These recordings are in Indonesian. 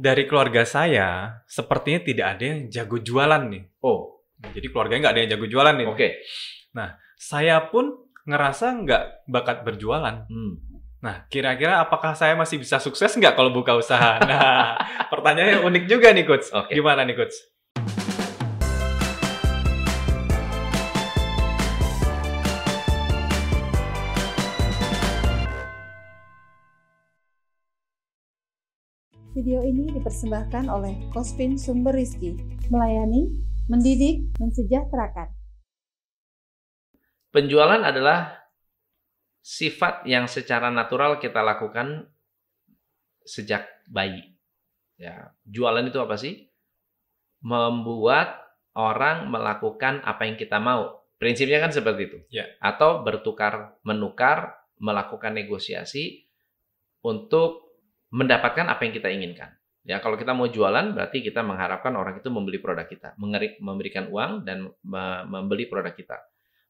dari keluarga saya sepertinya tidak ada yang jago jualan nih. Oh, Jadi keluarganya nggak ada yang jago jualan nih. oke. Saya pun ngerasa nggak bakat berjualan. Hmm. Nah, kira-kira apakah saya masih bisa sukses nggak kalau buka usaha? Nah, pertanyaannya unik juga nih, Coach. Oke. Gimana nih, Coach? Video ini dipersembahkan oleh Kospin Sumber Rizki, melayani, mendidik, mensejahterakan. Penjualan adalah sifat yang secara natural kita lakukan sejak bayi. Ya, jualan itu apa sih? Membuat orang melakukan apa yang kita mau. Prinsipnya kan seperti itu. Ya. Atau bertukar menukar, melakukan negosiasi untuk mendapatkan apa yang kita inginkan. Ya, kalau kita mau jualan berarti kita mengharapkan orang itu membeli produk kita, memberikan uang dan me- membeli produk kita.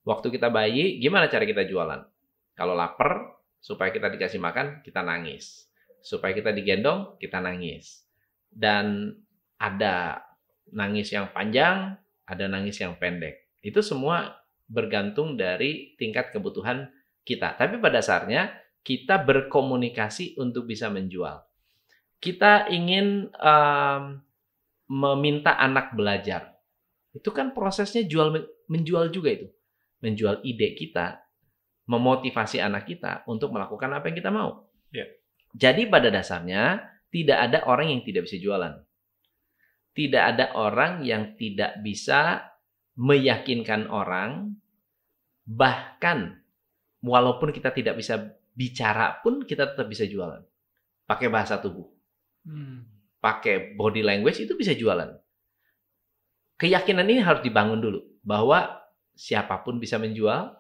Waktu kita bayi, gimana cara kita jualan? Kalau lapar, supaya kita dikasih makan, kita nangis. Supaya kita digendong, kita nangis. Dan ada nangis yang panjang, ada nangis yang pendek. Itu semua bergantung dari tingkat kebutuhan kita. Tapi pada dasarnya, kita berkomunikasi untuk bisa menjual. Kita ingin em, meminta anak belajar. Itu kan prosesnya jual menjual juga itu menjual ide kita, memotivasi anak kita untuk melakukan apa yang kita mau. Ya. Jadi pada dasarnya tidak ada orang yang tidak bisa jualan. Tidak ada orang yang tidak bisa meyakinkan orang, bahkan walaupun kita tidak bisa bicara pun kita tetap bisa jualan. Pakai bahasa tubuh, pakai body language itu bisa jualan. Keyakinan ini harus dibangun dulu bahwa siapa pun bisa menjual,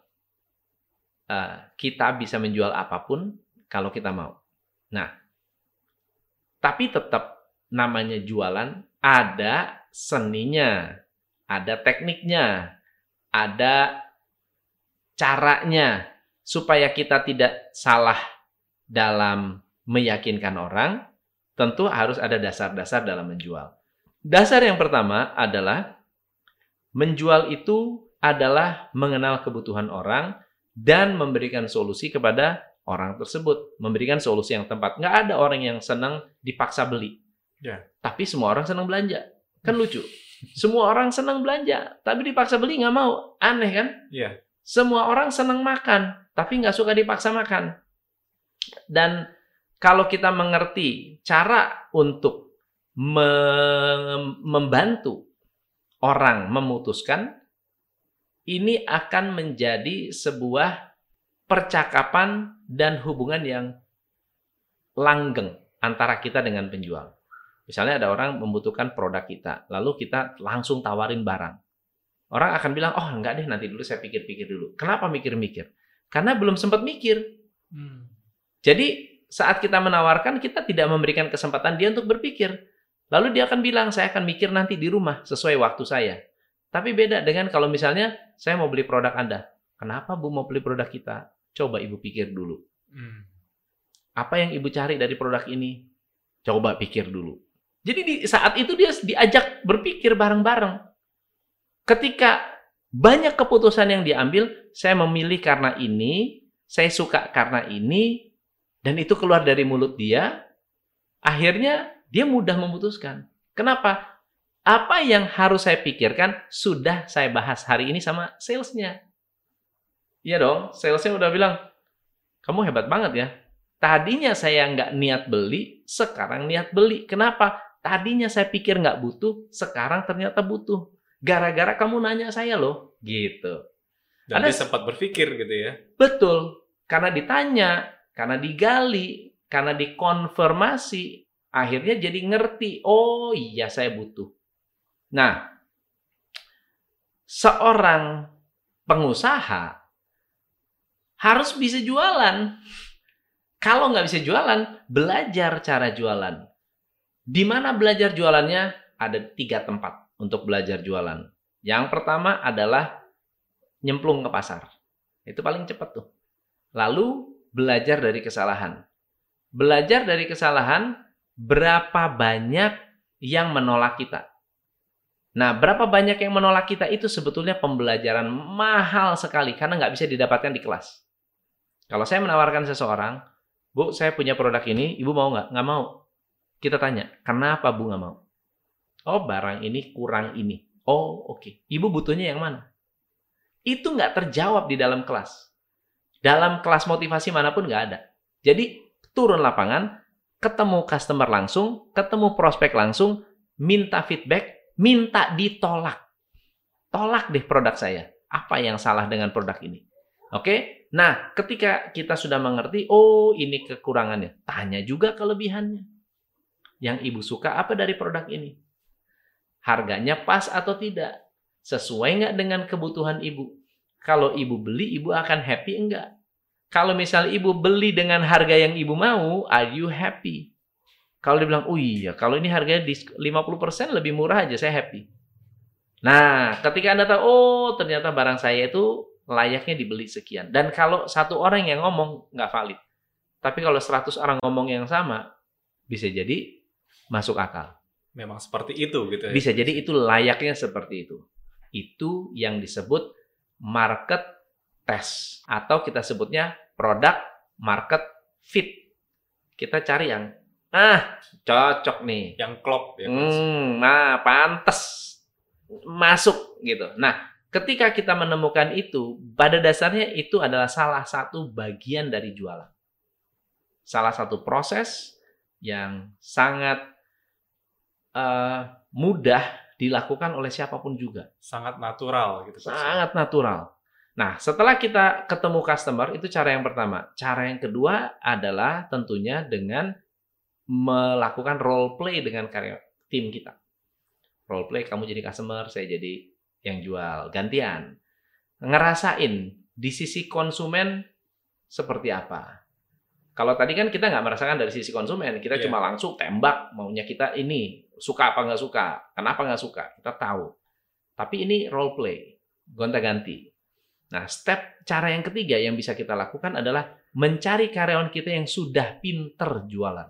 eh, kita bisa menjual apa pun kalau kita mau. Nah, tapi tetap namanya jualan ada seninya, ada tekniknya, ada caranya supaya kita tidak salah dalam meyakinkan orang. Tentu harus ada dasar-dasar dalam menjual. Dasar yang pertama adalah menjual itu adalah mengenal kebutuhan orang dan memberikan solusi kepada orang tersebut. Memberikan solusi yang tepat. Nggak ada orang yang senang dipaksa beli. Ya. Tapi semua orang senang belanja. Kan lucu. Semua orang senang belanja, tapi dipaksa beli nggak mau. Aneh kan? Iya. Semua orang senang makan, tapi nggak suka dipaksa makan. Dan kalau kita mengerti cara untuk mem- membantu orang memutuskan, ini akan menjadi sebuah percakapan dan hubungan yang langgeng antara kita dengan penjual. Misalnya ada orang membutuhkan produk kita, lalu kita langsung tawarin barang. Orang akan bilang, oh enggak deh, nanti dulu saya pikir-pikir dulu. Kenapa mikir-mikir? Karena belum sempat mikir. Jadi saat kita menawarkan, kita tidak memberikan kesempatan dia untuk berpikir. Lalu dia akan bilang, saya akan mikir nanti di rumah sesuai waktu saya. Tapi beda dengan kalau misalnya saya mau beli produk Anda. Kenapa Bu mau beli produk kita? Coba Ibu pikir dulu. Apa yang Ibu cari dari produk ini? Coba pikir dulu. Jadi di saat itu dia diajak berpikir bareng-bareng. Ketika banyak keputusan yang diambil, saya memilih karena ini, saya suka karena ini, dan itu keluar dari mulut dia, akhirnya dia mudah memutuskan. Kenapa? Apa yang harus saya pikirkan sudah saya bahas hari ini sama salesnya. Iya dong, salesnya udah bilang, kamu hebat banget ya. Tadinya saya nggak niat beli, sekarang niat beli. Kenapa? Tadinya saya pikir nggak butuh, sekarang ternyata butuh. Gara-gara kamu nanya saya loh, gitu. Dan dia sempat berpikir gitu ya. Betul. Karena ditanya, karena digali, karena dikonfirmasi, akhirnya jadi ngerti, oh iya saya butuh. Nah, seorang pengusaha harus bisa jualan. Kalau nggak bisa jualan, belajar cara jualan. Di mana belajar jualannya? Ada tiga tempat untuk belajar jualan. Yang pertama adalah nyemplung ke pasar. Itu paling cepat tuh. Lalu belajar dari kesalahan. Belajar dari kesalahan berapa banyak yang menolak kita. Nah, berapa banyak yang menolak kita itu sebetulnya pembelajaran mahal sekali karena nggak bisa didapatkan di kelas. Kalau saya menawarkan seseorang, Bu, saya punya produk ini, Ibu mau nggak? Nggak mau. Kita tanya, kenapa Bu nggak mau? Oh, barang ini kurang ini. Oh, oke. Okay. Ibu butuhnya yang mana? Itu nggak terjawab di dalam kelas. Dalam kelas motivasi mana pun nggak ada. Jadi, turun lapangan, ketemu customer langsung, ketemu prospek langsung, minta feedback, minta ditolak. Tolak deh produk saya. Apa yang salah dengan produk ini? Oke? Nah, ketika kita sudah mengerti, oh ini kekurangannya. Tanya juga kelebihannya. Yang ibu suka apa dari produk ini? Harganya pas atau tidak? Sesuai nggak dengan kebutuhan ibu? Kalau ibu beli, ibu akan happy enggak? Kalau misalnya ibu beli dengan harga yang ibu mau, are you happy? Kalau dia bilang, oh iya, kalau ini harganya di 50% lebih murah aja, saya happy. Nah, ketika Anda tahu, oh ternyata barang saya itu layaknya dibeli sekian. Dan kalau satu orang yang ngomong, nggak valid. Tapi kalau 100 orang ngomong yang sama, bisa jadi masuk akal. Memang seperti itu gitu ya? Bisa jadi itu layaknya seperti itu. Itu yang disebut market test. Atau kita sebutnya product market fit. Kita cari yang Ah, cocok nih. Yang klop ya. Hmm, nah, pantes masuk gitu. Nah, ketika kita menemukan itu, pada dasarnya itu adalah salah satu bagian dari jualan. Salah satu proses yang sangat uh, mudah dilakukan oleh siapa pun juga. Sangat natural gitu. Sangat natural. Nah, setelah kita ketemu customer, itu cara yang pertama. Cara yang kedua adalah tentunya dengan melakukan role play dengan karya tim kita. Role play kamu jadi customer, saya jadi yang jual, gantian. Ngerasain di sisi konsumen seperti apa. Kalau tadi kan kita nggak merasakan dari sisi konsumen, kita yeah. cuma langsung tembak maunya kita ini suka apa nggak suka, kenapa nggak suka, kita tahu. Tapi ini role play, gonta-ganti. Nah, step cara yang ketiga yang bisa kita lakukan adalah mencari karyawan kita yang sudah pinter jualan.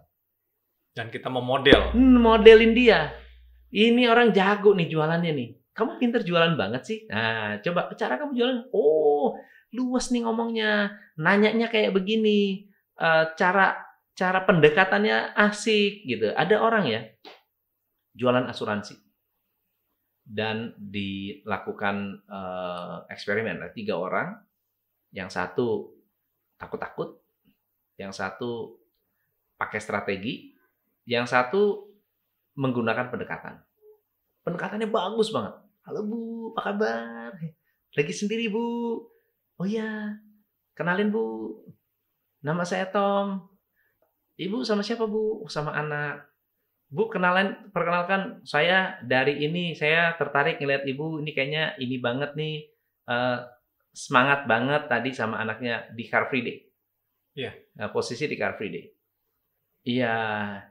Dan kita mau model. Hmm, modelin dia. Ini orang jago nih jualannya nih. Kamu pinter jualan banget sih. Nah, coba cara kamu jualan. Oh, luas nih ngomongnya. Nanyanya kayak begini. Uh, cara cara pendekatannya asik gitu. Ada orang ya jualan asuransi dan dilakukan uh, eksperimen tiga orang. Yang satu takut-takut, yang satu pakai strategi, yang satu menggunakan pendekatan. Pendekatannya bagus banget. Halo Bu, apa kabar? Lagi sendiri Bu? Oh ya, kenalin Bu. Nama saya Tom. Ibu sama siapa Bu? Sama anak. Bu kenalan, perkenalkan saya dari ini. Saya tertarik ngeliat Ibu. Ini kayaknya ini banget nih. Uh, semangat banget tadi sama anaknya di Car Free Day. Iya. Yeah. Nah, posisi di Car Free Day. Iya,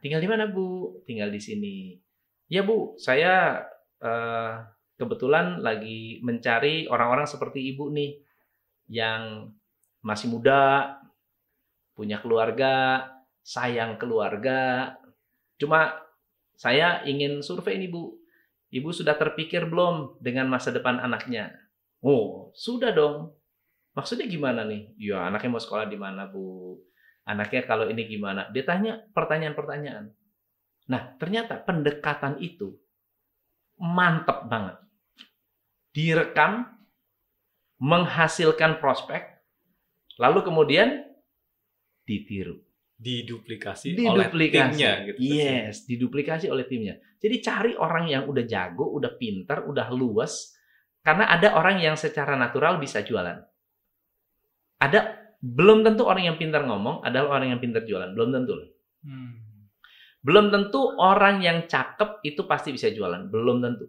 tinggal di mana Bu? Tinggal di sini. Ya Bu, saya uh, kebetulan lagi mencari orang-orang seperti Ibu nih yang masih muda, punya keluarga, sayang keluarga. Cuma saya ingin survei nih Bu. Ibu sudah terpikir belum dengan masa depan anaknya? Oh, sudah dong. Maksudnya gimana nih? Ya, anaknya mau sekolah di mana, Bu? Anaknya kalau ini gimana? Dia tanya pertanyaan-pertanyaan. Nah, ternyata pendekatan itu mantep banget. Direkam, menghasilkan prospek, lalu kemudian ditiru. Diduplikasi, diduplikasi. oleh timnya. Gitu, yes, diduplikasi oleh timnya. Jadi cari orang yang udah jago, udah pintar, udah luas. Karena ada orang yang secara natural bisa jualan. Ada belum tentu orang yang pintar ngomong adalah orang yang pintar jualan. Belum tentu. Hmm. Belum tentu orang yang cakep itu pasti bisa jualan. Belum tentu.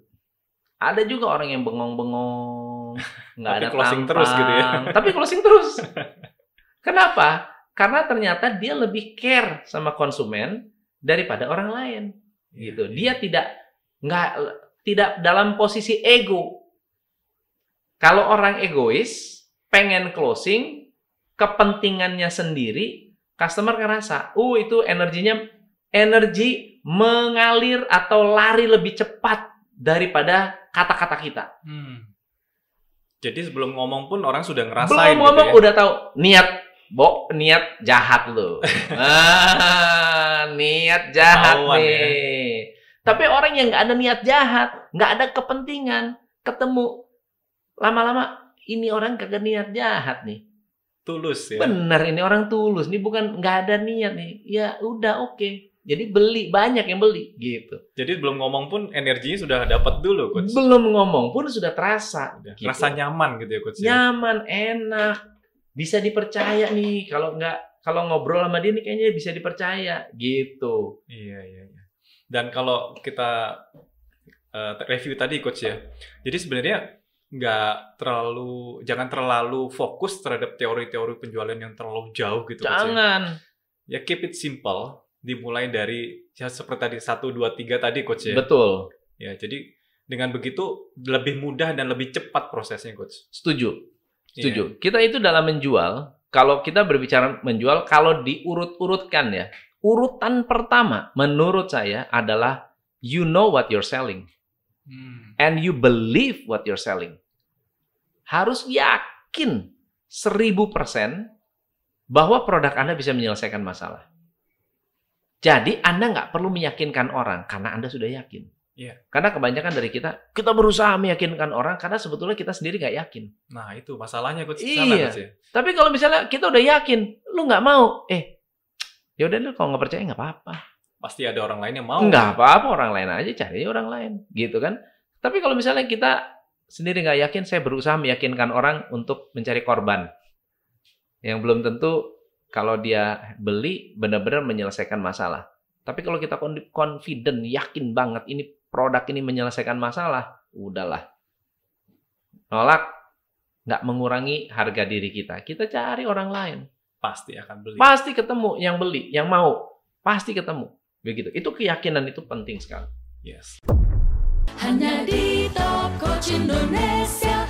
Ada juga orang yang bengong-bengong, nggak ada closing tampang, terus gitu ya. Tapi closing terus. Kenapa? Karena ternyata dia lebih care sama konsumen daripada orang lain. Iya, gitu. Iya. Dia tidak nggak tidak dalam posisi ego. Kalau orang egois pengen closing kepentingannya sendiri, customer ngerasa, oh itu energinya energi mengalir atau lari lebih cepat daripada kata-kata kita. Hmm. Jadi sebelum ngomong pun orang sudah ngerasain Belum gitu ngomong ya. udah tahu niat Bo, niat jahat lu. ah, niat jahat Ketahuan ya. nih. Tapi orang yang nggak ada niat jahat, nggak ada kepentingan, ketemu lama-lama ini orang kagak niat jahat nih. tulus ya. Bener ini orang tulus, nih bukan nggak ada niat nih. Ya udah oke. Jadi beli banyak yang beli gitu. Jadi belum ngomong pun energinya sudah dapat dulu coach. Belum ngomong pun sudah terasa. Udah, gitu. Rasa nyaman gitu ya coach. ya. nyaman, enak, bisa dipercaya nih. Kalau nggak kalau ngobrol sama dia nih kayaknya bisa dipercaya gitu. Iya iya iya. Dan kalau kita eh, review tadi coach ya. Jadi sebenarnya nggak terlalu jangan terlalu fokus terhadap teori-teori penjualan yang terlalu jauh gitu coach ya. Jangan. Ya keep it simple. Dimulai dari ya seperti tadi satu dua tiga tadi coach ya. Betul. Ya jadi dengan begitu lebih mudah dan lebih cepat prosesnya coach. Setuju. Setuju. Kita itu dalam menjual, kalau kita berbicara menjual, kalau diurut-urutkan ya, urutan pertama menurut saya adalah you know what you're selling Hmm. and you believe what you're selling. Harus yakin 1000% bahwa produk Anda bisa menyelesaikan masalah. Jadi Anda nggak perlu meyakinkan orang karena Anda sudah yakin. Iya. Karena kebanyakan dari kita, kita berusaha meyakinkan orang karena sebetulnya kita sendiri nggak yakin. Nah itu masalahnya coach. Iya. Sana, coach ya. Tapi kalau misalnya kita udah yakin, lu nggak mau, eh, ya udah lu kalau nggak percaya nggak apa-apa. Pasti ada orang lain yang mau. Nggak apa-apa orang lain aja cari orang lain, gitu kan? Tapi kalau misalnya kita sendiri nggak yakin, saya berusaha meyakinkan orang untuk mencari korban yang belum tentu kalau dia beli benar-benar menyelesaikan masalah. Tapi kalau kita con- confident, yakin banget ini produk ini menyelesaikan masalah, udahlah. Nolak nggak mengurangi harga diri kita. Kita cari orang lain. Pasti akan beli. Pasti ketemu yang beli, yang mau. Pasti ketemu. Begitu. Itu keyakinan itu penting sekali. Yes. Hanya di Top Coach Indonesia.